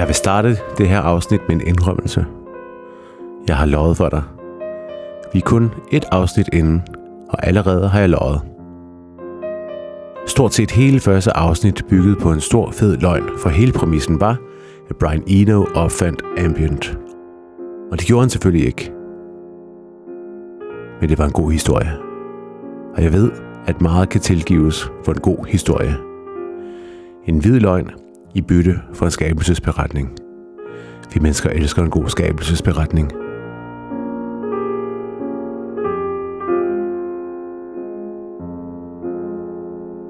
Jeg vil starte det her afsnit med en indrømmelse. Jeg har lovet for dig. Vi er kun et afsnit inden, og allerede har jeg lovet. Stort set hele første afsnit byggede på en stor fed løgn, for hele præmissen var, at Brian Eno opfandt Ambient. Og det gjorde han selvfølgelig ikke. Men det var en god historie. Og jeg ved, at meget kan tilgives for en god historie. En hvid løgn i bytte for en skabelsesberetning. Vi mennesker elsker en god skabelsesberetning.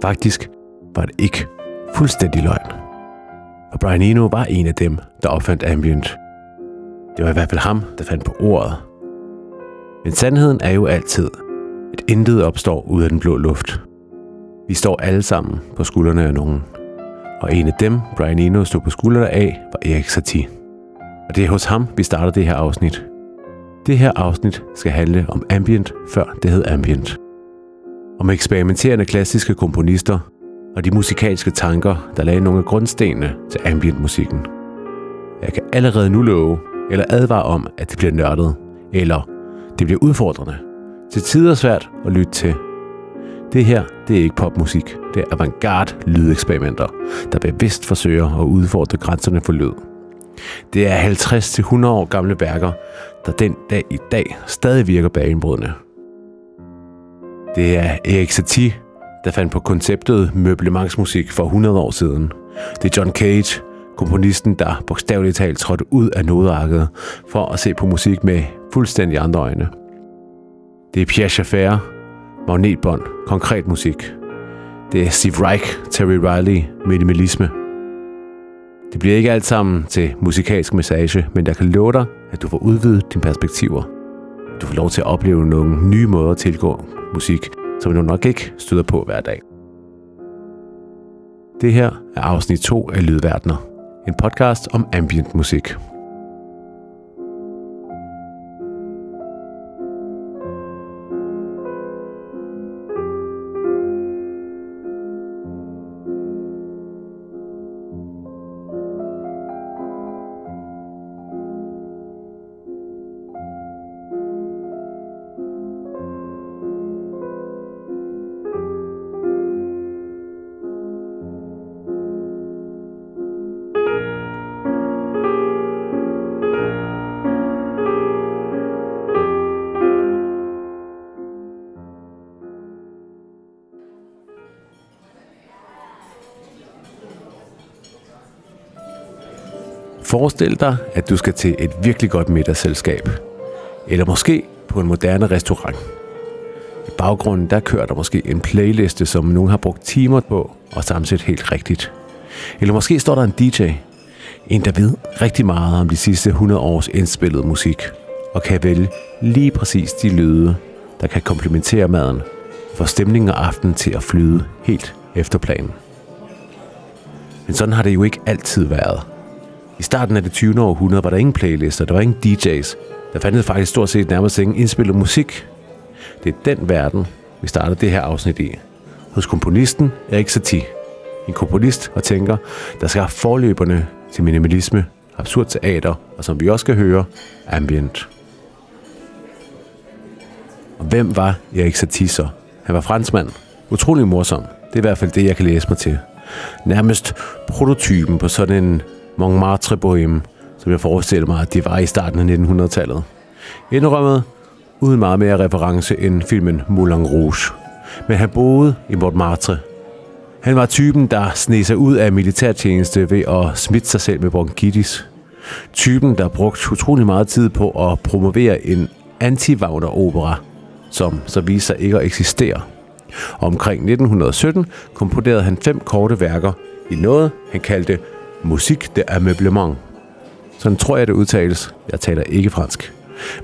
Faktisk var det ikke fuldstændig løgn. Og Brian Eno var en af dem, der opfandt ambient. Det var i hvert fald ham, der fandt på ordet. Men sandheden er jo altid, at intet opstår ud af den blå luft. Vi står alle sammen på skuldrene af nogen. Og en af dem, Brian Eno, stod på skuldrene af, var Erik Satie. Og det er hos ham, vi starter det her afsnit. Det her afsnit skal handle om ambient, før det hed ambient. Om eksperimenterende klassiske komponister og de musikalske tanker, der lagde nogle af grundstenene til ambient-musikken. Jeg kan allerede nu love, eller advare om, at det bliver nørdet, eller det bliver udfordrende. Til tider svært at lytte til. Det her, det er ikke popmusik. Det er avantgarde lydeksperimenter, der bevidst forsøger at udfordre grænserne for lyd. Det er 50-100 år gamle værker, der den dag i dag stadig virker bagenbrydende. Det er Erik Satie, der fandt på konceptet møblementsmusik for 100 år siden. Det er John Cage, komponisten, der bogstaveligt talt trådte ud af nodearket for at se på musik med fuldstændig andre øjne. Det er Pierre Schaeffer, magnetbånd, konkret musik. Det er Steve Reich, Terry Riley, minimalisme. Det bliver ikke alt sammen til musikalsk massage, men jeg kan love dig, at du får udvidet dine perspektiver. Du får lov til at opleve nogle nye måder at tilgå musik, som du nok ikke støder på hver dag. Det her er afsnit 2 af Lydverdener, en podcast om ambient musik. Forestil dig, at du skal til et virkelig godt middagsselskab. Eller måske på en moderne restaurant. I baggrunden der kører der måske en playliste, som nogen har brugt timer på og sammensætte helt rigtigt. Eller måske står der en DJ. En, der ved rigtig meget om de sidste 100 års indspillede musik. Og kan vælge lige præcis de lyde, der kan komplementere maden. For stemningen og aften til at flyde helt efter planen. Men sådan har det jo ikke altid været. I starten af det 20. århundrede var der ingen playlister, der var ingen DJ's. Der fandtes faktisk stort set nærmest ingen indspillet musik. Det er den verden, vi starter det her afsnit i. Hos komponisten Erik Satie. En komponist og tænker, der skal have forløberne til minimalisme, absurd teater og som vi også skal høre, ambient. Og hvem var Erik Satie så? Han var franskmand. Utrolig morsom. Det er i hvert fald det, jeg kan læse mig til. Nærmest prototypen på sådan en Montmartre Bohème, som jeg forestiller mig, at de var i starten af 1900-tallet. Indrømmet uden meget mere reference end filmen Moulin Rouge. Men han boede i Montmartre. Han var typen, der sneg sig ud af militærtjeneste ved at smitte sig selv med bronkitis. Typen, der brugte utrolig meget tid på at promovere en anti opera som så viste sig ikke at eksistere. Omkring 1917 komponerede han fem korte værker i noget, han kaldte Musik det er møblement. Sådan tror jeg, det udtales. Jeg taler ikke fransk.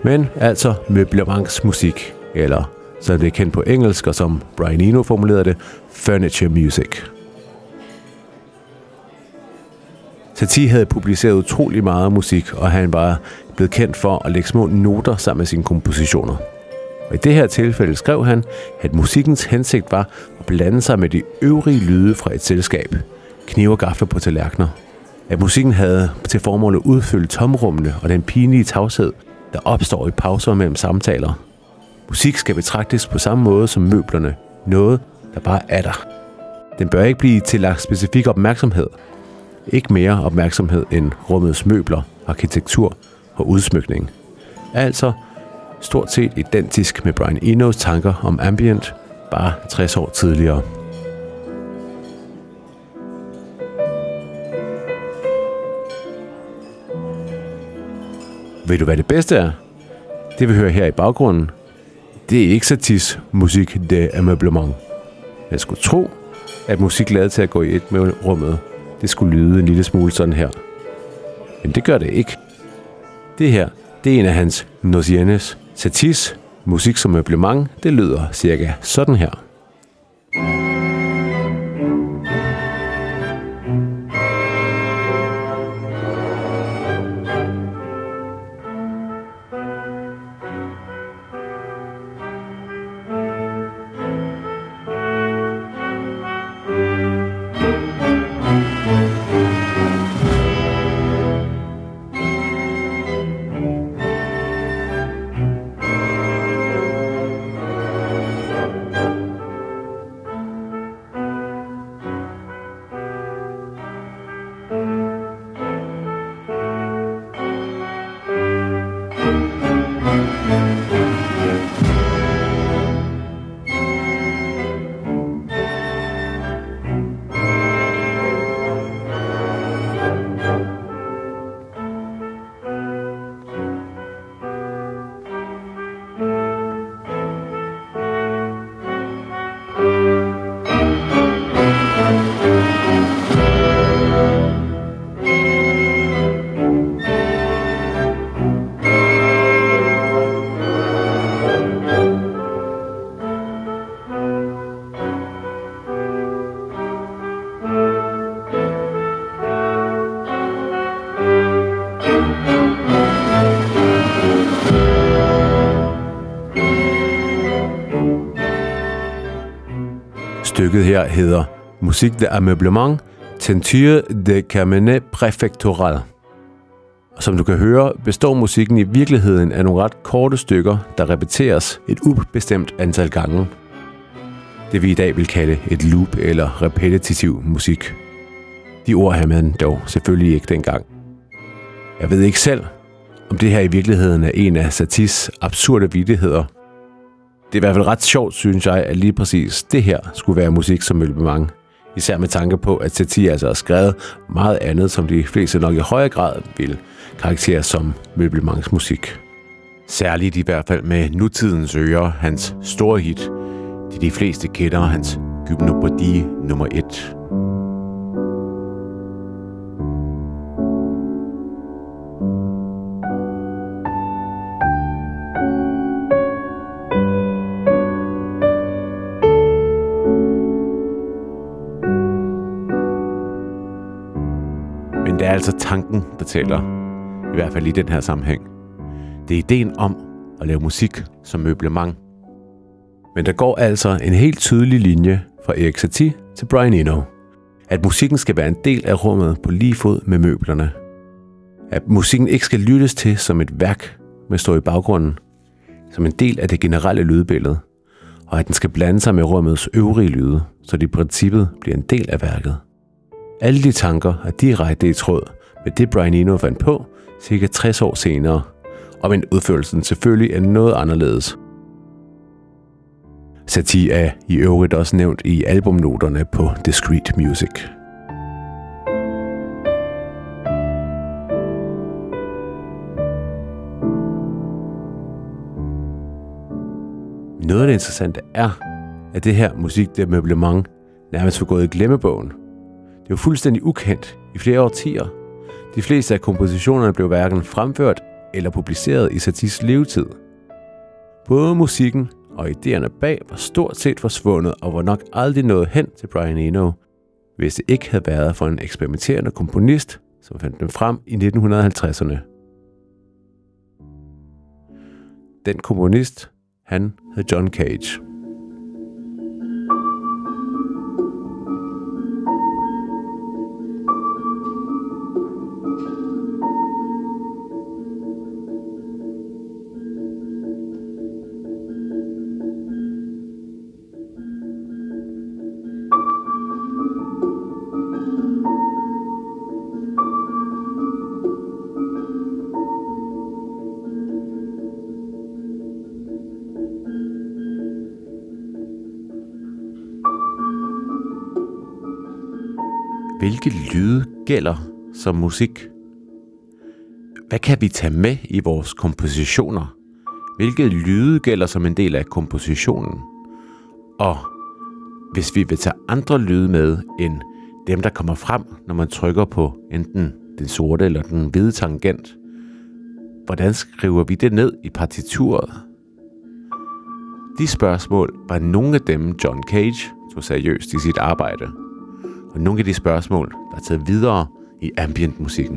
Men altså møblementsmusik, eller som det er kendt på engelsk, og som Brian Eno formulerede det, furniture music. Satie havde publiceret utrolig meget musik, og han var blevet kendt for at lægge små noter sammen med sine kompositioner. Og i det her tilfælde skrev han, at musikkens hensigt var at blande sig med de øvrige lyde fra et selskab. Knive og gafler på tallerkener. At musikken havde til formål at udfylde tomrummene og den pinlige tavshed, der opstår i pauser mellem samtaler. Musik skal betragtes på samme måde som møblerne. Noget, der bare er der. Den bør ikke blive tillagt specifik opmærksomhed. Ikke mere opmærksomhed end rummets møbler, arkitektur og udsmykning. Altså stort set identisk med Brian Enos tanker om ambient, bare 60 år tidligere. Ved du, hvad det bedste er? Det vi hører her i baggrunden, det er ikke Satis musik de ameublement. Jeg skulle tro, at musik lavet til at gå i et med rummet, det skulle lyde en lille smule sådan her. Men det gør det ikke. Det her, det er en af hans Nocienes. Satis musik som møblement, det lyder cirka sådan her. Stykket her hedder Musik de Ameublement, Tenture de Cabinet Préfectoral. Og som du kan høre, består musikken i virkeligheden af nogle ret korte stykker, der repeteres et ubestemt antal gange. Det vi i dag vil kalde et loop eller repetitiv musik. De ord havde man dog selvfølgelig ikke dengang. Jeg ved ikke selv, om det her i virkeligheden er en af Satis absurde vidigheder – det er i hvert fald ret sjovt, synes jeg, at lige præcis det her skulle være musik som Mølbemang. Især med tanke på, at Satie altså har skrevet meget andet, som de fleste nok i højere grad vil karaktere som Mølbemangs musik. Særligt i hvert fald med nutidens ører, hans store hit, de de fleste kender hans Gymnopodie nummer 1. altså tanken, der tæller. I hvert fald i den her sammenhæng. Det er ideen om at lave musik som møblement. Men der går altså en helt tydelig linje fra Erik Satie til Brian Eno. At musikken skal være en del af rummet på lige fod med møblerne. At musikken ikke skal lyttes til som et værk men stå i baggrunden, som en del af det generelle lydbillede, og at den skal blande sig med rummets øvrige lyde, så det i princippet bliver en del af værket. Alle de tanker er direkte i tråd med det Brian Eno fandt på cirka 60 år senere, om en udførelsen selvfølgelig er noget anderledes. Satie er i øvrigt også nævnt i albumnoterne på Discreet Music. Noget af det interessante er, at det her musik, det møblement, nærmest var gået i glemmebogen – det var fuldstændig ukendt i flere årtier. De fleste af kompositionerne blev hverken fremført eller publiceret i Satis levetid. Både musikken og idéerne bag var stort set forsvundet og var nok aldrig nået hen til Brian Eno, hvis det ikke havde været for en eksperimenterende komponist, som fandt dem frem i 1950'erne. Den komponist, han hed John Cage. Gælder som musik? Hvad kan vi tage med i vores kompositioner? Hvilke lyde gælder som en del af kompositionen? Og hvis vi vil tage andre lyde med end dem, der kommer frem, når man trykker på enten den sorte eller den hvide tangent, hvordan skriver vi det ned i partituret? De spørgsmål var nogle af dem, John Cage tog seriøst i sit arbejde på nogle af de spørgsmål, der er taget videre i ambient-musikken.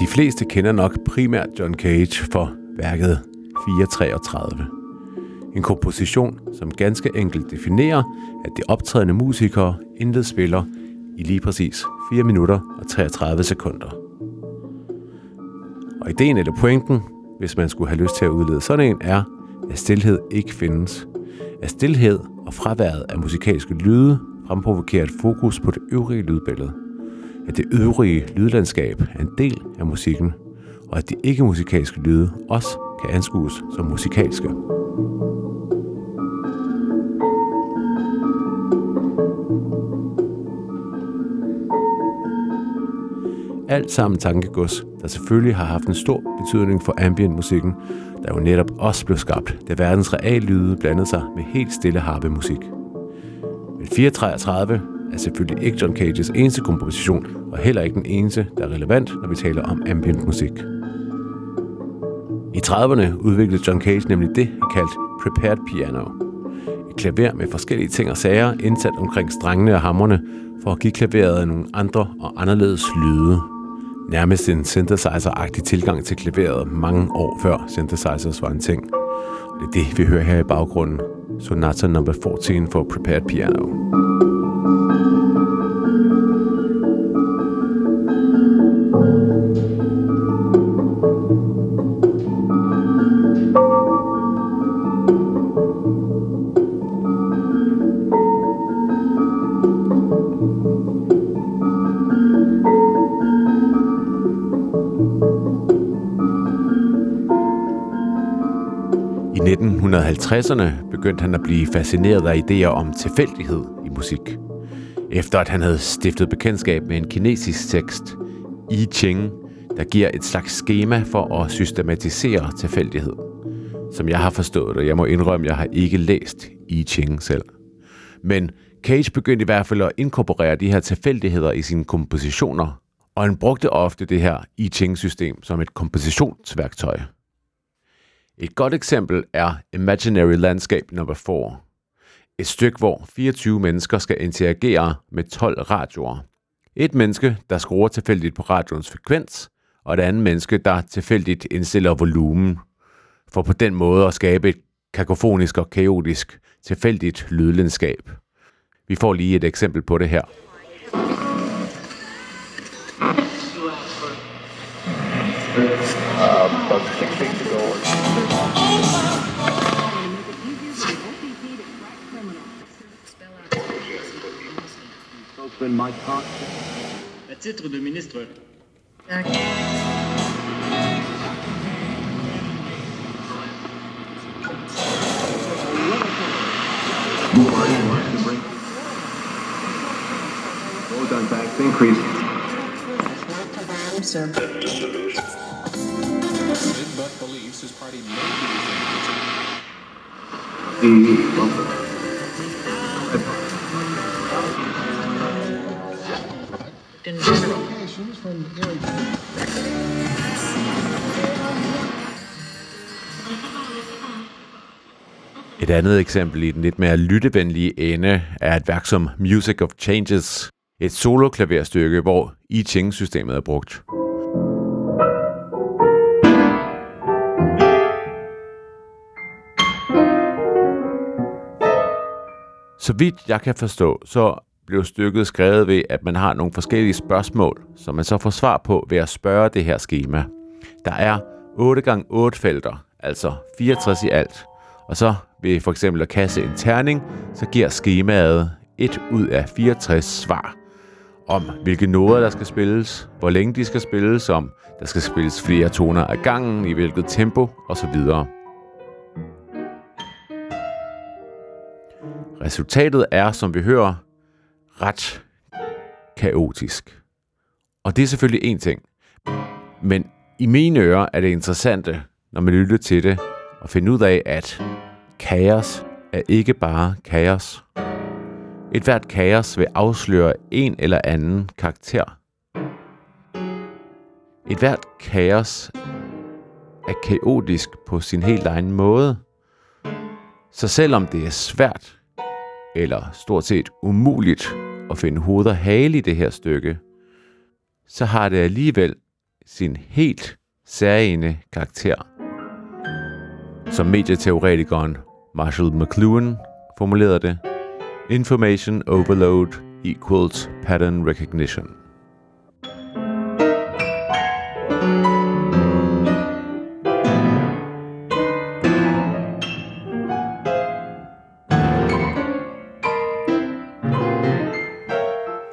De fleste kender nok primært John Cage for værket 433. En komposition, som ganske enkelt definerer, at de optrædende musikere intet spiller i lige præcis 4 minutter og 33 sekunder. Og ideen eller pointen, hvis man skulle have lyst til at udlede sådan en, er, at stillhed ikke findes. At stillhed og fraværet af musikalske lyde fremprovokerer et fokus på det øvrige lydbillede. At det øvrige lydlandskab er en del af musikken, og at de ikke-musikalske lyde også kan anskues som musikalske. Alt sammen tankegods, der selvfølgelig har haft en stor betydning for ambient-musikken, der jo netop også blev skabt, da verdens reallyde blandede sig med helt stille harpemusik. Men 433 er selvfølgelig ikke John Cages eneste komposition, og heller ikke den eneste, der er relevant, når vi taler om ambient musik. I 30'erne udviklede John Cage nemlig det, han kaldte prepared piano. Et klaver med forskellige ting og sager indsat omkring strengene og hammerne, for at give klaveret nogle andre og anderledes lyde. Nærmest en synthesizer-agtig tilgang til klaveret mange år før synthesizers var en ting. Det er det, vi hører her i baggrunden. Sonata number 14 for Prepared Piano. 1950'erne begyndte han at blive fascineret af idéer om tilfældighed i musik. Efter at han havde stiftet bekendtskab med en kinesisk tekst, I Ching, der giver et slags schema for at systematisere tilfældighed. Som jeg har forstået, det, jeg må indrømme, jeg har ikke læst I Ching selv. Men Cage begyndte i hvert fald at inkorporere de her tilfældigheder i sine kompositioner, og han brugte ofte det her I Ching-system som et kompositionsværktøj. Et godt eksempel er Imaginary Landscape No. 4. Et stykke, hvor 24 mennesker skal interagere med 12 radioer. Et menneske, der skruer tilfældigt på radioens frekvens, og et andet menneske, der tilfældigt indstiller volumen, for på den måde at skabe et kakofonisk og kaotisk tilfældigt lydlandskab. Vi får lige et eksempel på det her. Uh, about six weeks ago, À titre de ministre, Well done, back. Increase. Sir. but believes his party may be The In general. From Et andet eksempel i den lidt mere lyttevenlige ende er et værk som Music of Changes, et soloklaverstykke, hvor I Ching-systemet er brugt. Så vidt jeg kan forstå, så blev stykket skrevet ved, at man har nogle forskellige spørgsmål, som man så får svar på ved at spørge det her schema. Der er 8x8 felter, altså 64 i alt. Og så ved for eksempel at kaste en terning, så giver skemaet 1 ud af 64 svar om, hvilke noder der skal spilles, hvor længe de skal spilles, om der skal spilles flere toner ad gangen, i hvilket tempo osv. Resultatet er, som vi hører, ret kaotisk. Og det er selvfølgelig en ting. Men i mine ører er det interessante, når man lytter til det, at finde ud af, at kaos er ikke bare kaos. Et hvert kaos vil afsløre en eller anden karakter. Et hvert kaos er kaotisk på sin helt egen måde. Så selvom det er svært, eller stort set umuligt at finde hoved og hale i det her stykke, så har det alligevel sin helt særlige karakter. Som medieteoretikeren Marshall McLuhan formulerede det, Information overload equals pattern recognition.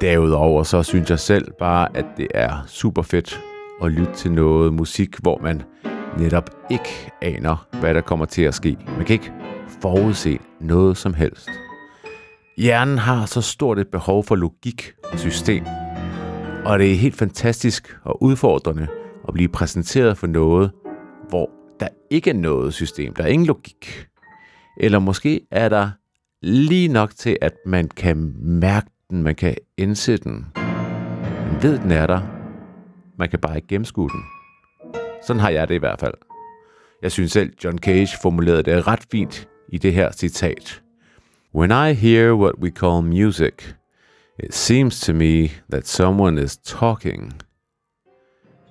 Derudover så synes jeg selv bare, at det er super fedt at lytte til noget musik, hvor man netop ikke aner, hvad der kommer til at ske. Man kan ikke forudse noget som helst. Hjernen har så stort et behov for logik og system, og det er helt fantastisk og udfordrende at blive præsenteret for noget, hvor der ikke er noget system, der er ingen logik. Eller måske er der lige nok til, at man kan mærke den, man kan indse den. Man ved, den er der. Man kan bare ikke gennemskue den. Sådan har jeg det i hvert fald. Jeg synes selv, John Cage formulerede det ret fint i det her citat. When I hear what we call music, it seems to me that someone is talking.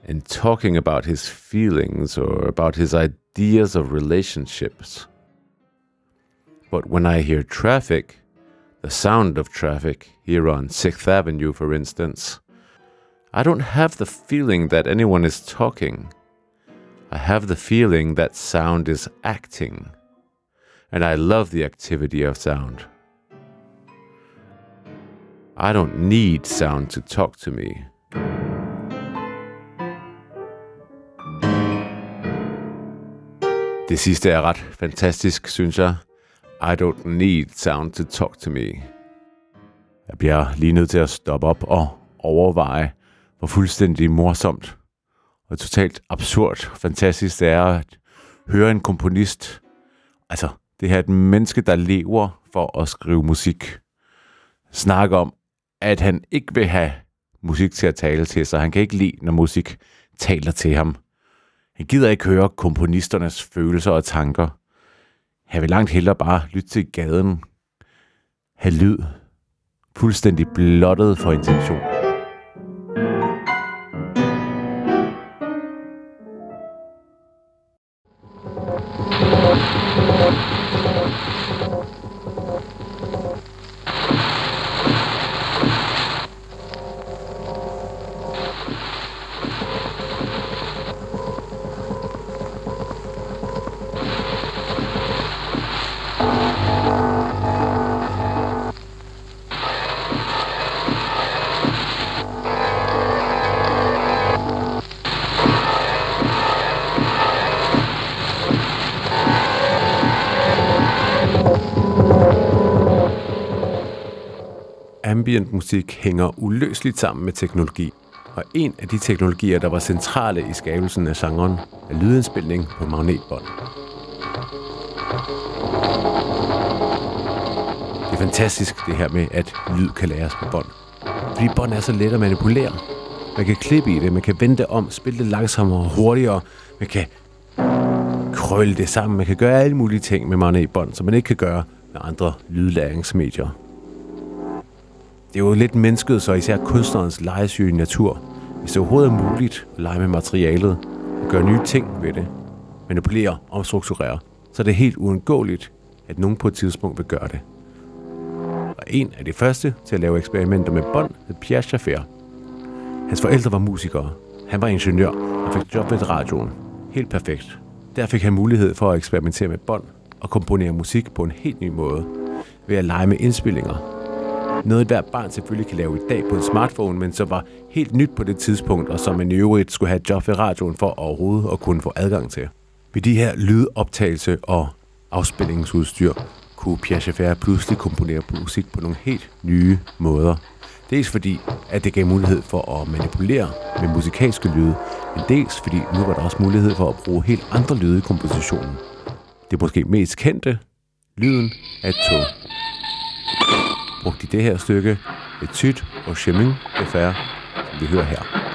And talking about his feelings or about his ideas of relationships. But when I hear traffic, the sound of traffic here on 6th Avenue, for instance, I don't have the feeling that anyone is talking. I have the feeling that sound is acting. And I love the activity of sound. I don't need sound to talk to me. Det sidste er ret fantastisk, synes jeg. I don't need sound to talk to me. Jeg bliver lige nødt til at stoppe op og overveje, hvor fuldstændig morsomt og totalt absurd fantastisk det er at høre en komponist. Altså, det her er et menneske, der lever for at skrive musik. Snakke om, at han ikke vil have musik til at tale til sig. Han kan ikke lide, når musik taler til ham. Han gider ikke høre komponisternes følelser og tanker. Jeg vil langt hellere bare lytte til gaden. Have lyd. Fuldstændig blottet for intention. Musik hænger uløseligt sammen med teknologi. Og en af de teknologier, der var centrale i skabelsen af genren, er lydindspilning på magnetbånd. Det er fantastisk det her med, at lyd kan læres på bånd. Fordi bånd er så let at manipulere. Man kan klippe i det, man kan vende det om, spille det langsommere og hurtigere. Man kan krølle det sammen. Man kan gøre alle mulige ting med magnetbånd, som man ikke kan gøre med andre lydlæringsmedier. Det er jo lidt mennesket, så især kunstnerens legesyge natur. Hvis det overhovedet er muligt at lege med materialet og gøre nye ting ved det, manipulere, omstrukturere, så er det helt uundgåeligt, at nogen på et tidspunkt vil gøre det. Og en af de første til at lave eksperimenter med bånd hed Pierre Schaeffer. Hans forældre var musikere. Han var ingeniør og fik job ved radioen. Helt perfekt. Der fik han mulighed for at eksperimentere med bånd og komponere musik på en helt ny måde ved at lege med indspillinger noget, hver barn selvfølgelig kan lave i dag på en smartphone, men som var helt nyt på det tidspunkt, og som man i øvrigt skulle have et job ved radioen for overhovedet at kunne få adgang til. Ved de her lydoptagelse og afspændingsudstyr kunne Pierre Schaeffer pludselig komponere musik på nogle helt nye måder. Dels fordi, at det gav mulighed for at manipulere med musikalske lyde, men dels fordi nu var der også mulighed for at bruge helt andre lyde i kompositionen. Det måske mest kendte, lyden af et tog. Brugte i det her stykke et tyt og chemin det fer, som vi hører her.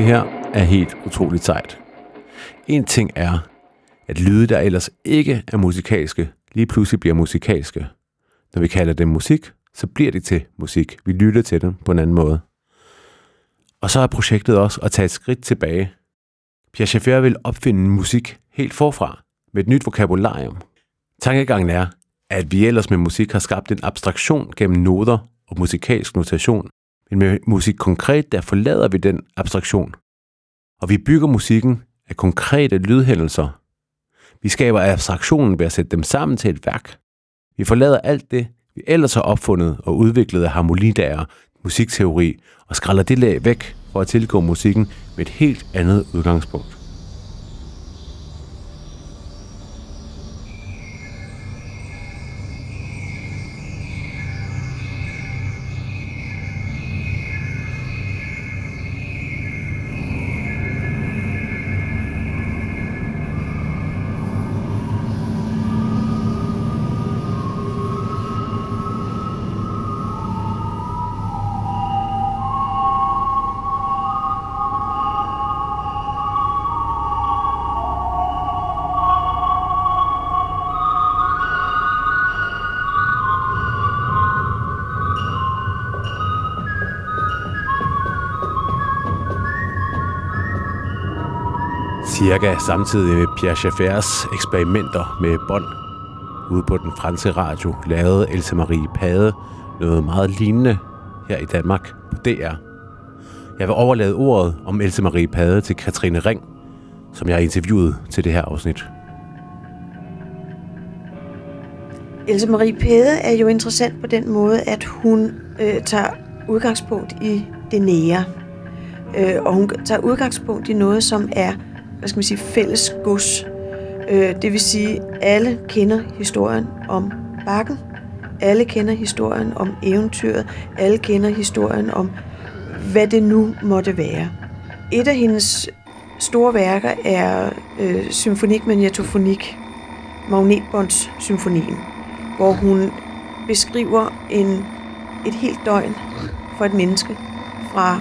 Det her er helt utroligt sejt. En ting er, at lyde, der ellers ikke er musikalske, lige pludselig bliver musikalske. Når vi kalder dem musik, så bliver det til musik. Vi lytter til dem på en anden måde. Og så er projektet også at tage et skridt tilbage. Pierre Schaeffer vil opfinde musik helt forfra, med et nyt vokabularium. Tankegangen er, at vi ellers med musik har skabt en abstraktion gennem noder og musikalsk notation, men med musik konkret, der forlader vi den abstraktion. Og vi bygger musikken af konkrete lydhændelser. Vi skaber abstraktionen ved at sætte dem sammen til et værk. Vi forlader alt det, vi ellers har opfundet og udviklet af harmonidager, musikteori, og skræller det lag væk for at tilgå musikken med et helt andet udgangspunkt. Cirka samtidig med Pierre Schaffers eksperimenter med bånd ude på den franske radio, lavede Else Marie Pade noget meget lignende her i Danmark på DR. Jeg vil overlade ordet om Else Marie Pade til Katrine Ring, som jeg interviewede til det her afsnit. Else Marie Pede er jo interessant på den måde, at hun øh, tager udgangspunkt i det nære. Øh, og hun tager udgangspunkt i noget, som er hvad skal man sige, fælles gods. Øh, det vil sige, alle kender historien om bakken. Alle kender historien om eventyret. Alle kender historien om, hvad det nu måtte være. Et af hendes store værker er øh, Symfonik Magnetofonik, Magnetbåndssymfonien, hvor hun beskriver en, et helt døgn for et menneske, fra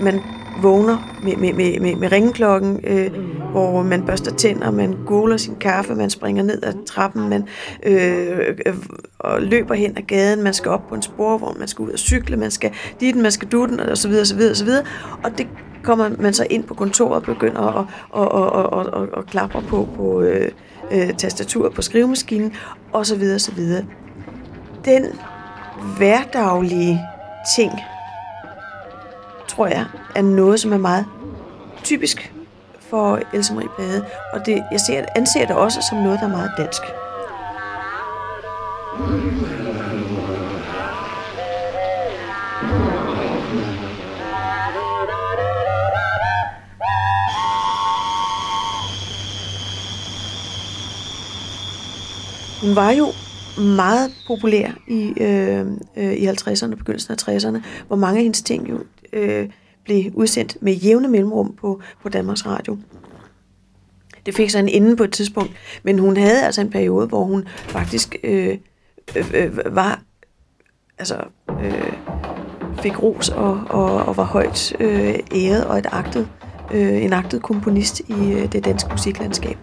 man vågner med, med, med, med, med ringeklokken, øh, hvor man børster tænder, man goler sin kaffe, man springer ned ad trappen, man øh, øh, og løber hen ad gaden, man skal op på en sporvogn, man skal ud og cykle, man skal dit, man skal dutten, og så videre, og så videre, og så videre. Og det kommer man så ind på kontoret og begynder at, og, og, og, og, og, og klapper på, på øh, øh, tastaturet på skrivemaskinen, og så videre, og så videre. Den hverdaglige ting, tror jeg, er noget, som er meget typisk for Else Marie Pade. Og det, jeg ser, anser det også som noget, der er meget dansk. Hun var jo meget populær i, øh, øh, i 50'erne og begyndelsen af 60'erne, hvor mange af hendes ting jo øh, blev udsendt med jævne mellemrum på, på Danmarks Radio. Det fik sig en ende på et tidspunkt, men hun havde altså en periode, hvor hun faktisk øh, øh, øh var, altså øh, fik ros og, og, og var højt øh, æret og et agtet, øh, en agtet komponist i øh, det danske musiklandskab.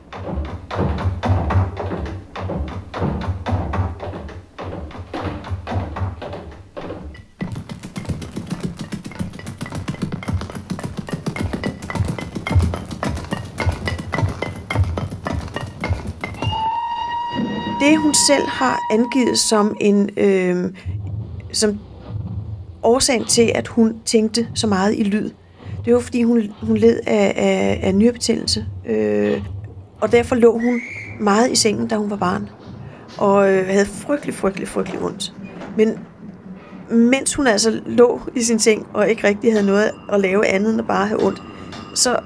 Det hun selv har angivet som en øh, som årsagen til, at hun tænkte så meget i lyd, det var fordi hun, hun led af, af, af nyrebetændelse, øh, og derfor lå hun meget i sengen, da hun var barn, og øh, havde frygtelig, frygtelig, frygtelig ondt. Men mens hun altså lå i sin seng, og ikke rigtig havde noget at lave andet end at bare have ondt, så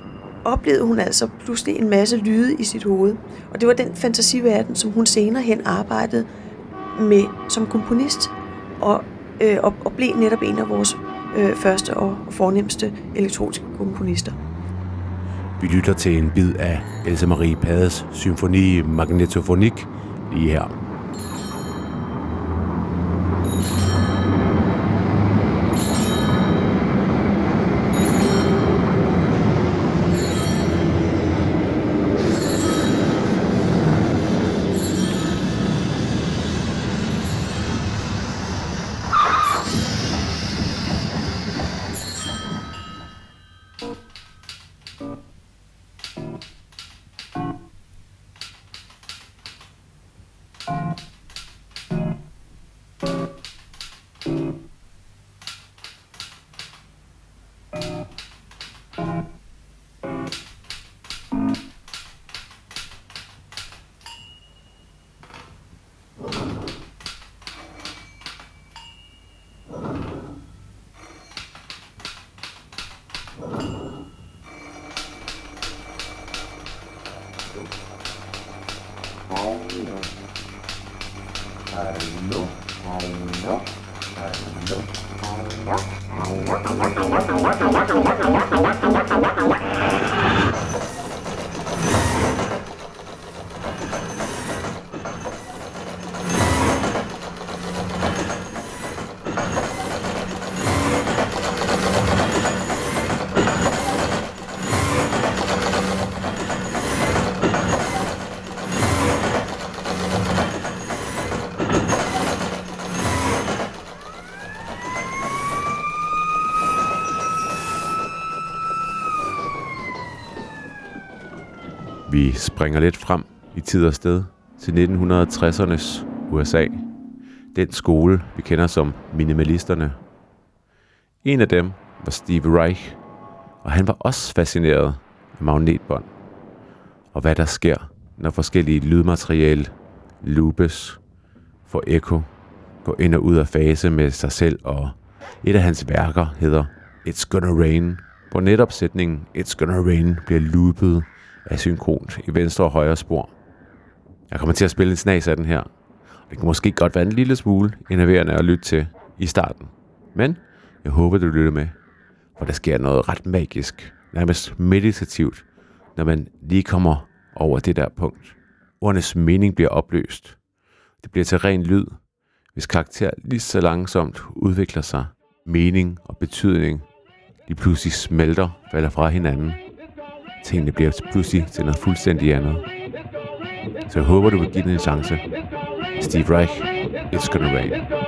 oplevede hun altså pludselig en masse lyde i sit hoved. Og det var den fantasiverden, som hun senere hen arbejdede med som komponist, og, øh, og, og blev netop en af vores øh, første og fornemmeste elektroniske komponister. Vi lytter til en bid af Else Marie Pades symfoni Magnetofonik lige her. Vi springer lidt frem i tid og sted til 1960'ernes USA. Den skole, vi kender som minimalisterne. En af dem var Steve Reich, og han var også fascineret af magnetbånd. Og hvad der sker, når forskellige lydmateriale loopes, får ekko, går ind og ud af fase med sig selv, og et af hans værker hedder It's Gonna Rain, hvor netop sætningen It's Gonna Rain bliver loopet asynkront i venstre og højre spor. Jeg kommer til at spille en snas af den her, Det kan måske godt være en lille smule enerverende at lytte til i starten. Men jeg håber, du lytter med, for der sker noget ret magisk, nærmest meditativt, når man lige kommer over det der punkt. Ordenes mening bliver opløst. Det bliver til ren lyd, hvis karakter lige så langsomt udvikler sig. Mening og betydning de pludselig smelter, falder fra hinanden. Tingene bliver pludselig til noget fuldstændig andet. Så jeg håber, du vil give den en chance. Steve Reich, It's Gonna Rain. It's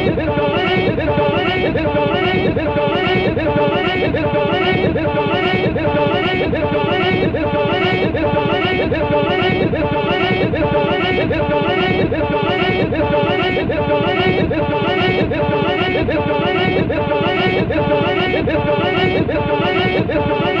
देश खां प्राग्य देश का देश खां देश देश खां देश देश खां देश देश खां प्राग्य देश खां पाणी देश खां पाणी देश खां प्राग्य देश का देश देश खां पढ़ंदी देश खां प्राग्य देश खां प्राग्य देश खां प्राग्य देश खां प्राग्य देश खां प्राग्य देश खां प्राग्य देश खां प्राग्य देश काधान्य देश कान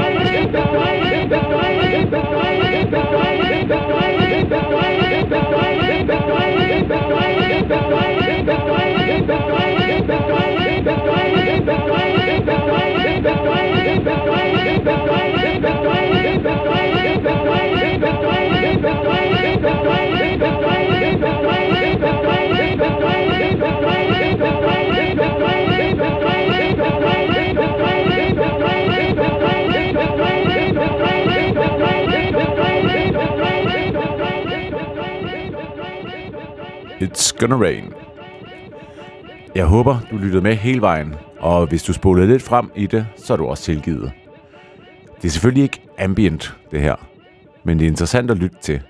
Bye. Gonna Rain. Jeg håber, du lyttede med hele vejen, og hvis du spolede lidt frem i det, så er du også tilgivet. Det er selvfølgelig ikke ambient, det her, men det er interessant at lytte til.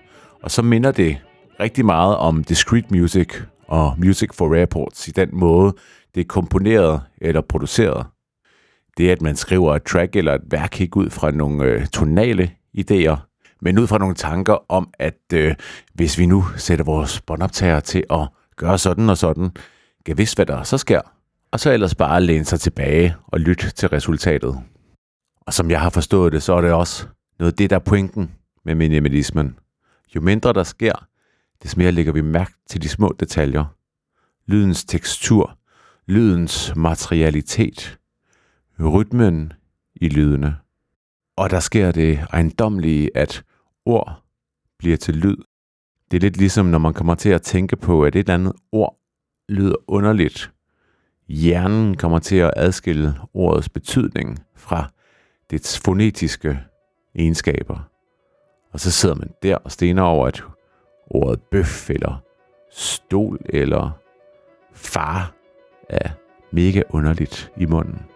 Og så minder det rigtig meget om discrete music og music for airports i den måde, det er komponeret eller produceret. Det er, at man skriver et track eller et værk ikke ud fra nogle øh, tonale idéer, men ud fra nogle tanker om, at øh, hvis vi nu sætter vores båndoptager til at gøre sådan og sådan, kan vidst, hvad der så sker, og så ellers bare læne sig tilbage og lytte til resultatet. Og som jeg har forstået det, så er det også noget af det, der er pointen med minimalismen. Jo mindre der sker, des mere lægger vi mærke til de små detaljer. Lydens tekstur, lydens materialitet, rytmen i lydene. Og der sker det ejendomlige, at ord bliver til lyd. Det er lidt ligesom, når man kommer til at tænke på, at et eller andet ord lyder underligt. Hjernen kommer til at adskille ordets betydning fra dets fonetiske egenskaber. Og så sidder man der og stener over, at ordet bøf eller stol eller far er mega underligt i munden.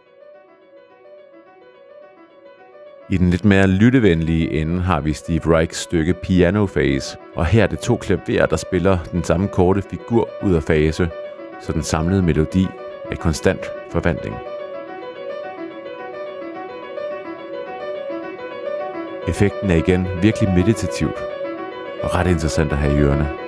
I den lidt mere lyttevenlige ende har vi Steve Reichs stykke Piano Phase, og her er det to klaverer, der spiller den samme korte figur ud af fase, så den samlede melodi er konstant forvandling. Effekten er igen virkelig meditativt og ret interessant at have i ørerne.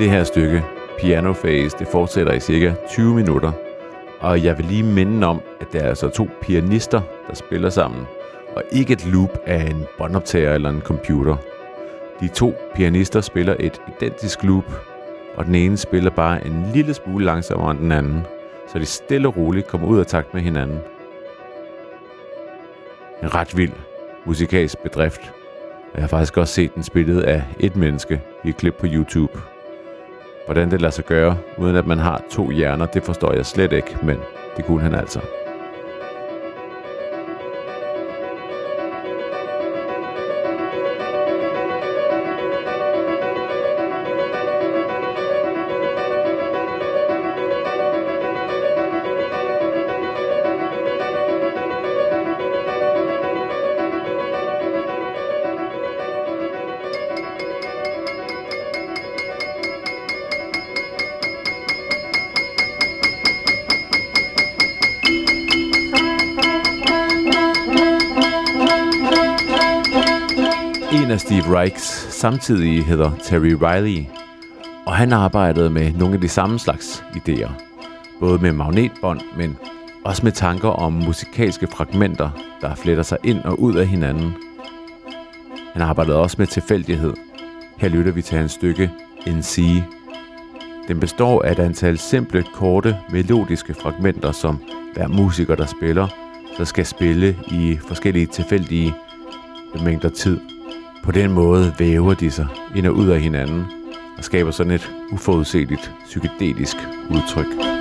Det her stykke, Piano Phase, det fortsætter i cirka 20 minutter, og jeg vil lige minde om, at der er altså to pianister, der spiller sammen, og ikke et loop af en båndoptager eller en computer. De to pianister spiller et identisk loop, og den ene spiller bare en lille smule langsommere end den anden, så de stille og roligt kommer ud af takt med hinanden. En ret vild musikalsk bedrift, og jeg har faktisk også set den spillet af et menneske i et klip på YouTube. Hvordan det lader sig gøre, uden at man har to hjerner, det forstår jeg slet ikke, men det kunne han altså. Strikes samtidig hedder Terry Riley, og han arbejdede med nogle af de samme slags idéer. Både med magnetbånd, men også med tanker om musikalske fragmenter, der fletter sig ind og ud af hinanden. Han arbejdede også med tilfældighed. Her lytter vi til hans stykke NC. Den består af et antal simple, korte, melodiske fragmenter, som hver musiker, der spiller, så skal spille i forskellige tilfældige mængder tid. På den måde væver de sig ind og ud af hinanden og skaber sådan et uforudsigeligt psykedelisk udtryk.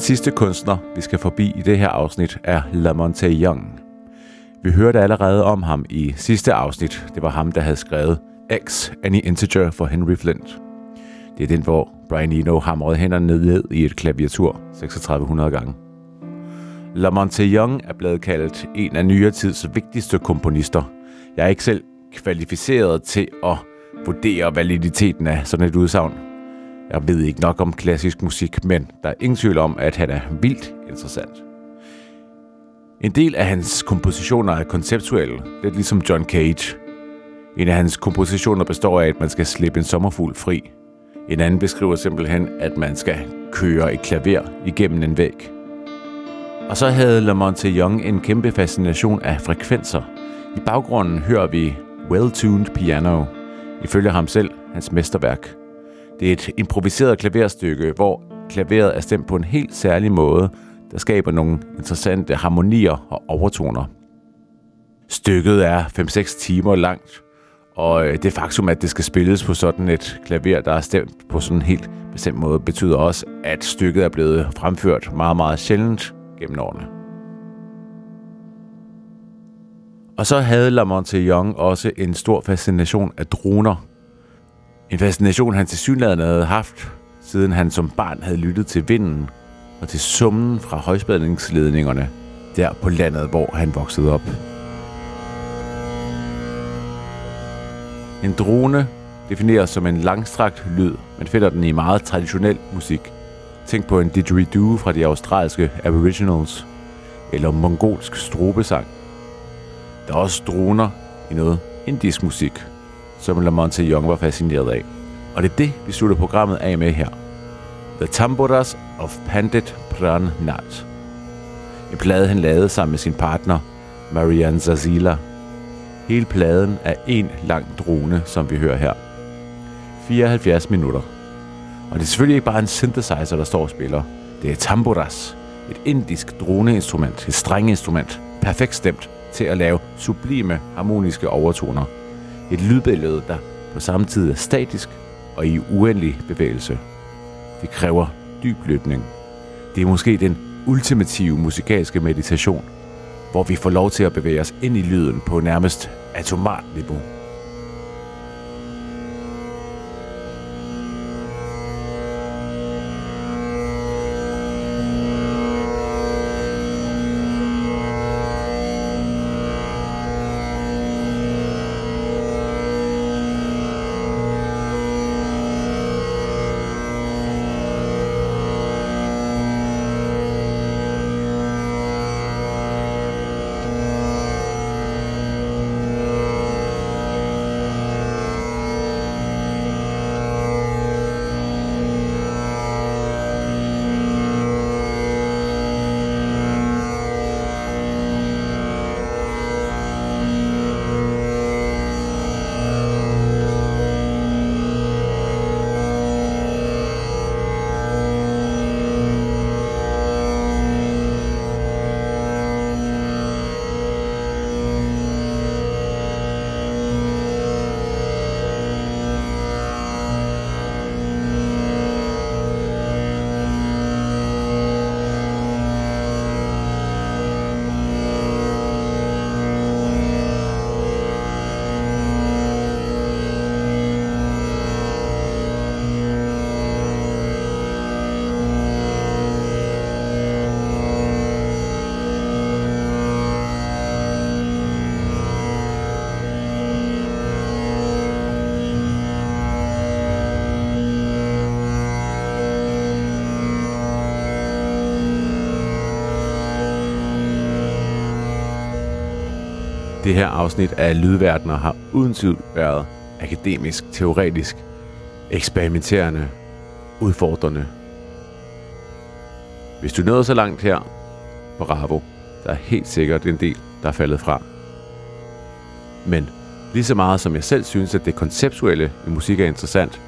Sidste kunstner, vi skal forbi i det her afsnit, er Lamonte Young. Vi hørte allerede om ham i sidste afsnit. Det var ham, der havde skrevet X, Any Integer for Henry Flint. Det er den, hvor Brian Eno hamrede hænderne ned i et klaviatur 3600 gange. Lamonte Young er blevet kaldt en af nyere tids vigtigste komponister. Jeg er ikke selv kvalificeret til at vurdere validiteten af sådan et udsagn. Jeg ved ikke nok om klassisk musik, men der er ingen tvivl om, at han er vildt interessant. En del af hans kompositioner er konceptuelle, lidt ligesom John Cage. En af hans kompositioner består af, at man skal slippe en sommerfugl fri. En anden beskriver simpelthen, at man skal køre et klaver igennem en væg. Og så havde Lamonte Young en kæmpe fascination af frekvenser. I baggrunden hører vi Well-Tuned Piano, ifølge ham selv hans mesterværk. Det er et improviseret klaverstykke, hvor klaveret er stemt på en helt særlig måde, der skaber nogle interessante harmonier og overtoner. Stykket er 5-6 timer langt, og øh, det faktum, at det skal spilles på sådan et klaver, der er stemt på sådan en helt bestemt måde, betyder også, at stykket er blevet fremført meget, meget sjældent gennem årene. Og så havde Lamonte Young også en stor fascination af droner. En fascination, han til synligheden havde haft, siden han som barn havde lyttet til vinden og til summen fra højspændingsledningerne der på landet, hvor han voksede op. En drone defineres som en langstrakt lyd. Man finder den i meget traditionel musik. Tænk på en didgeridoo fra de australske aboriginals, eller mongolsk strobesang. Der er også droner i noget indisk musik, som Lamonte Young var fascineret af. Og det er det, vi slutter programmet af med her. The Tamburas of Pandit Pran Nat. En plade, han lavede sammen med sin partner, Marianne Zazila. Hele pladen er en lang drone, som vi hører her. 74 minutter. Og det er selvfølgelig ikke bare en synthesizer, der står og spiller. Det er tamburas, et indisk droneinstrument, et strengeinstrument, perfekt stemt til at lave sublime harmoniske overtoner. Et lydbillede, der på samme tid er statisk og i uendelig bevægelse. Det kræver dyb lytning. Det er måske den ultimative musikalske meditation, hvor vi får lov til at bevæge os ind i lyden på nærmest atomart niveau. Det her afsnit af Lydverdener har uden tvivl været akademisk, teoretisk, eksperimenterende, udfordrende. Hvis du nåede så langt her, bravo. Der er helt sikkert en del, der er faldet fra. Men lige så meget som jeg selv synes, at det konceptuelle i musik er interessant,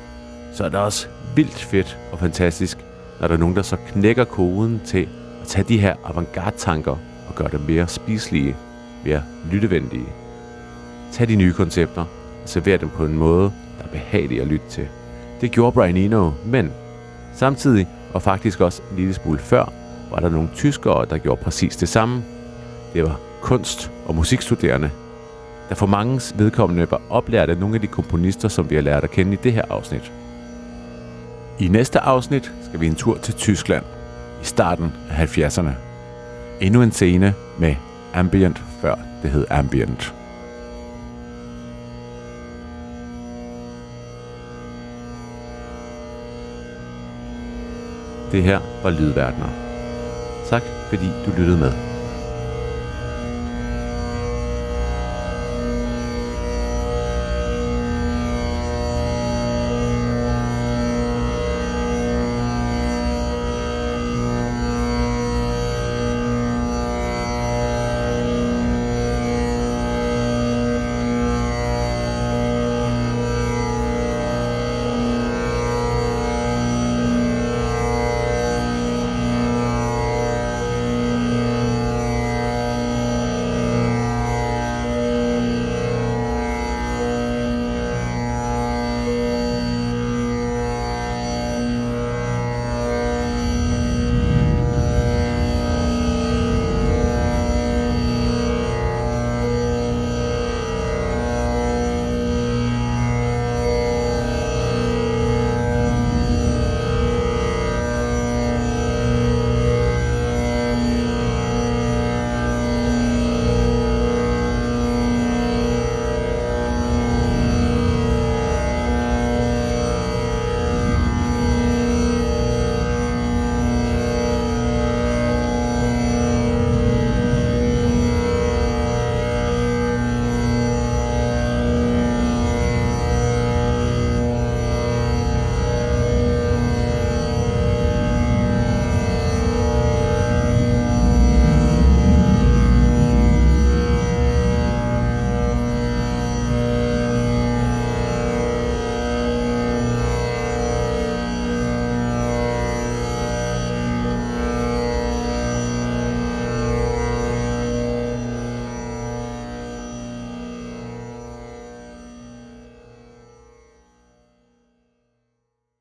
så er det også vildt fedt og fantastisk, når der er nogen, der så knækker koden til at tage de her avantgarde-tanker og gøre dem mere spiselige mere lyttevenlige. Tag de nye koncepter og server dem på en måde, der er behagelig at lytte til. Det gjorde Brian Eno, men samtidig Og faktisk også en lille smule før, var der nogle tyskere, der gjorde præcis det samme. Det var kunst- og musikstuderende, der for mangens vedkommende var oplært af nogle af de komponister, som vi har lært at kende i det her afsnit. I næste afsnit skal vi en tur til Tyskland i starten af 70'erne. Endnu en scene med ambient, før det hed ambient. Det her var Lydverdener. Tak fordi du lyttede med.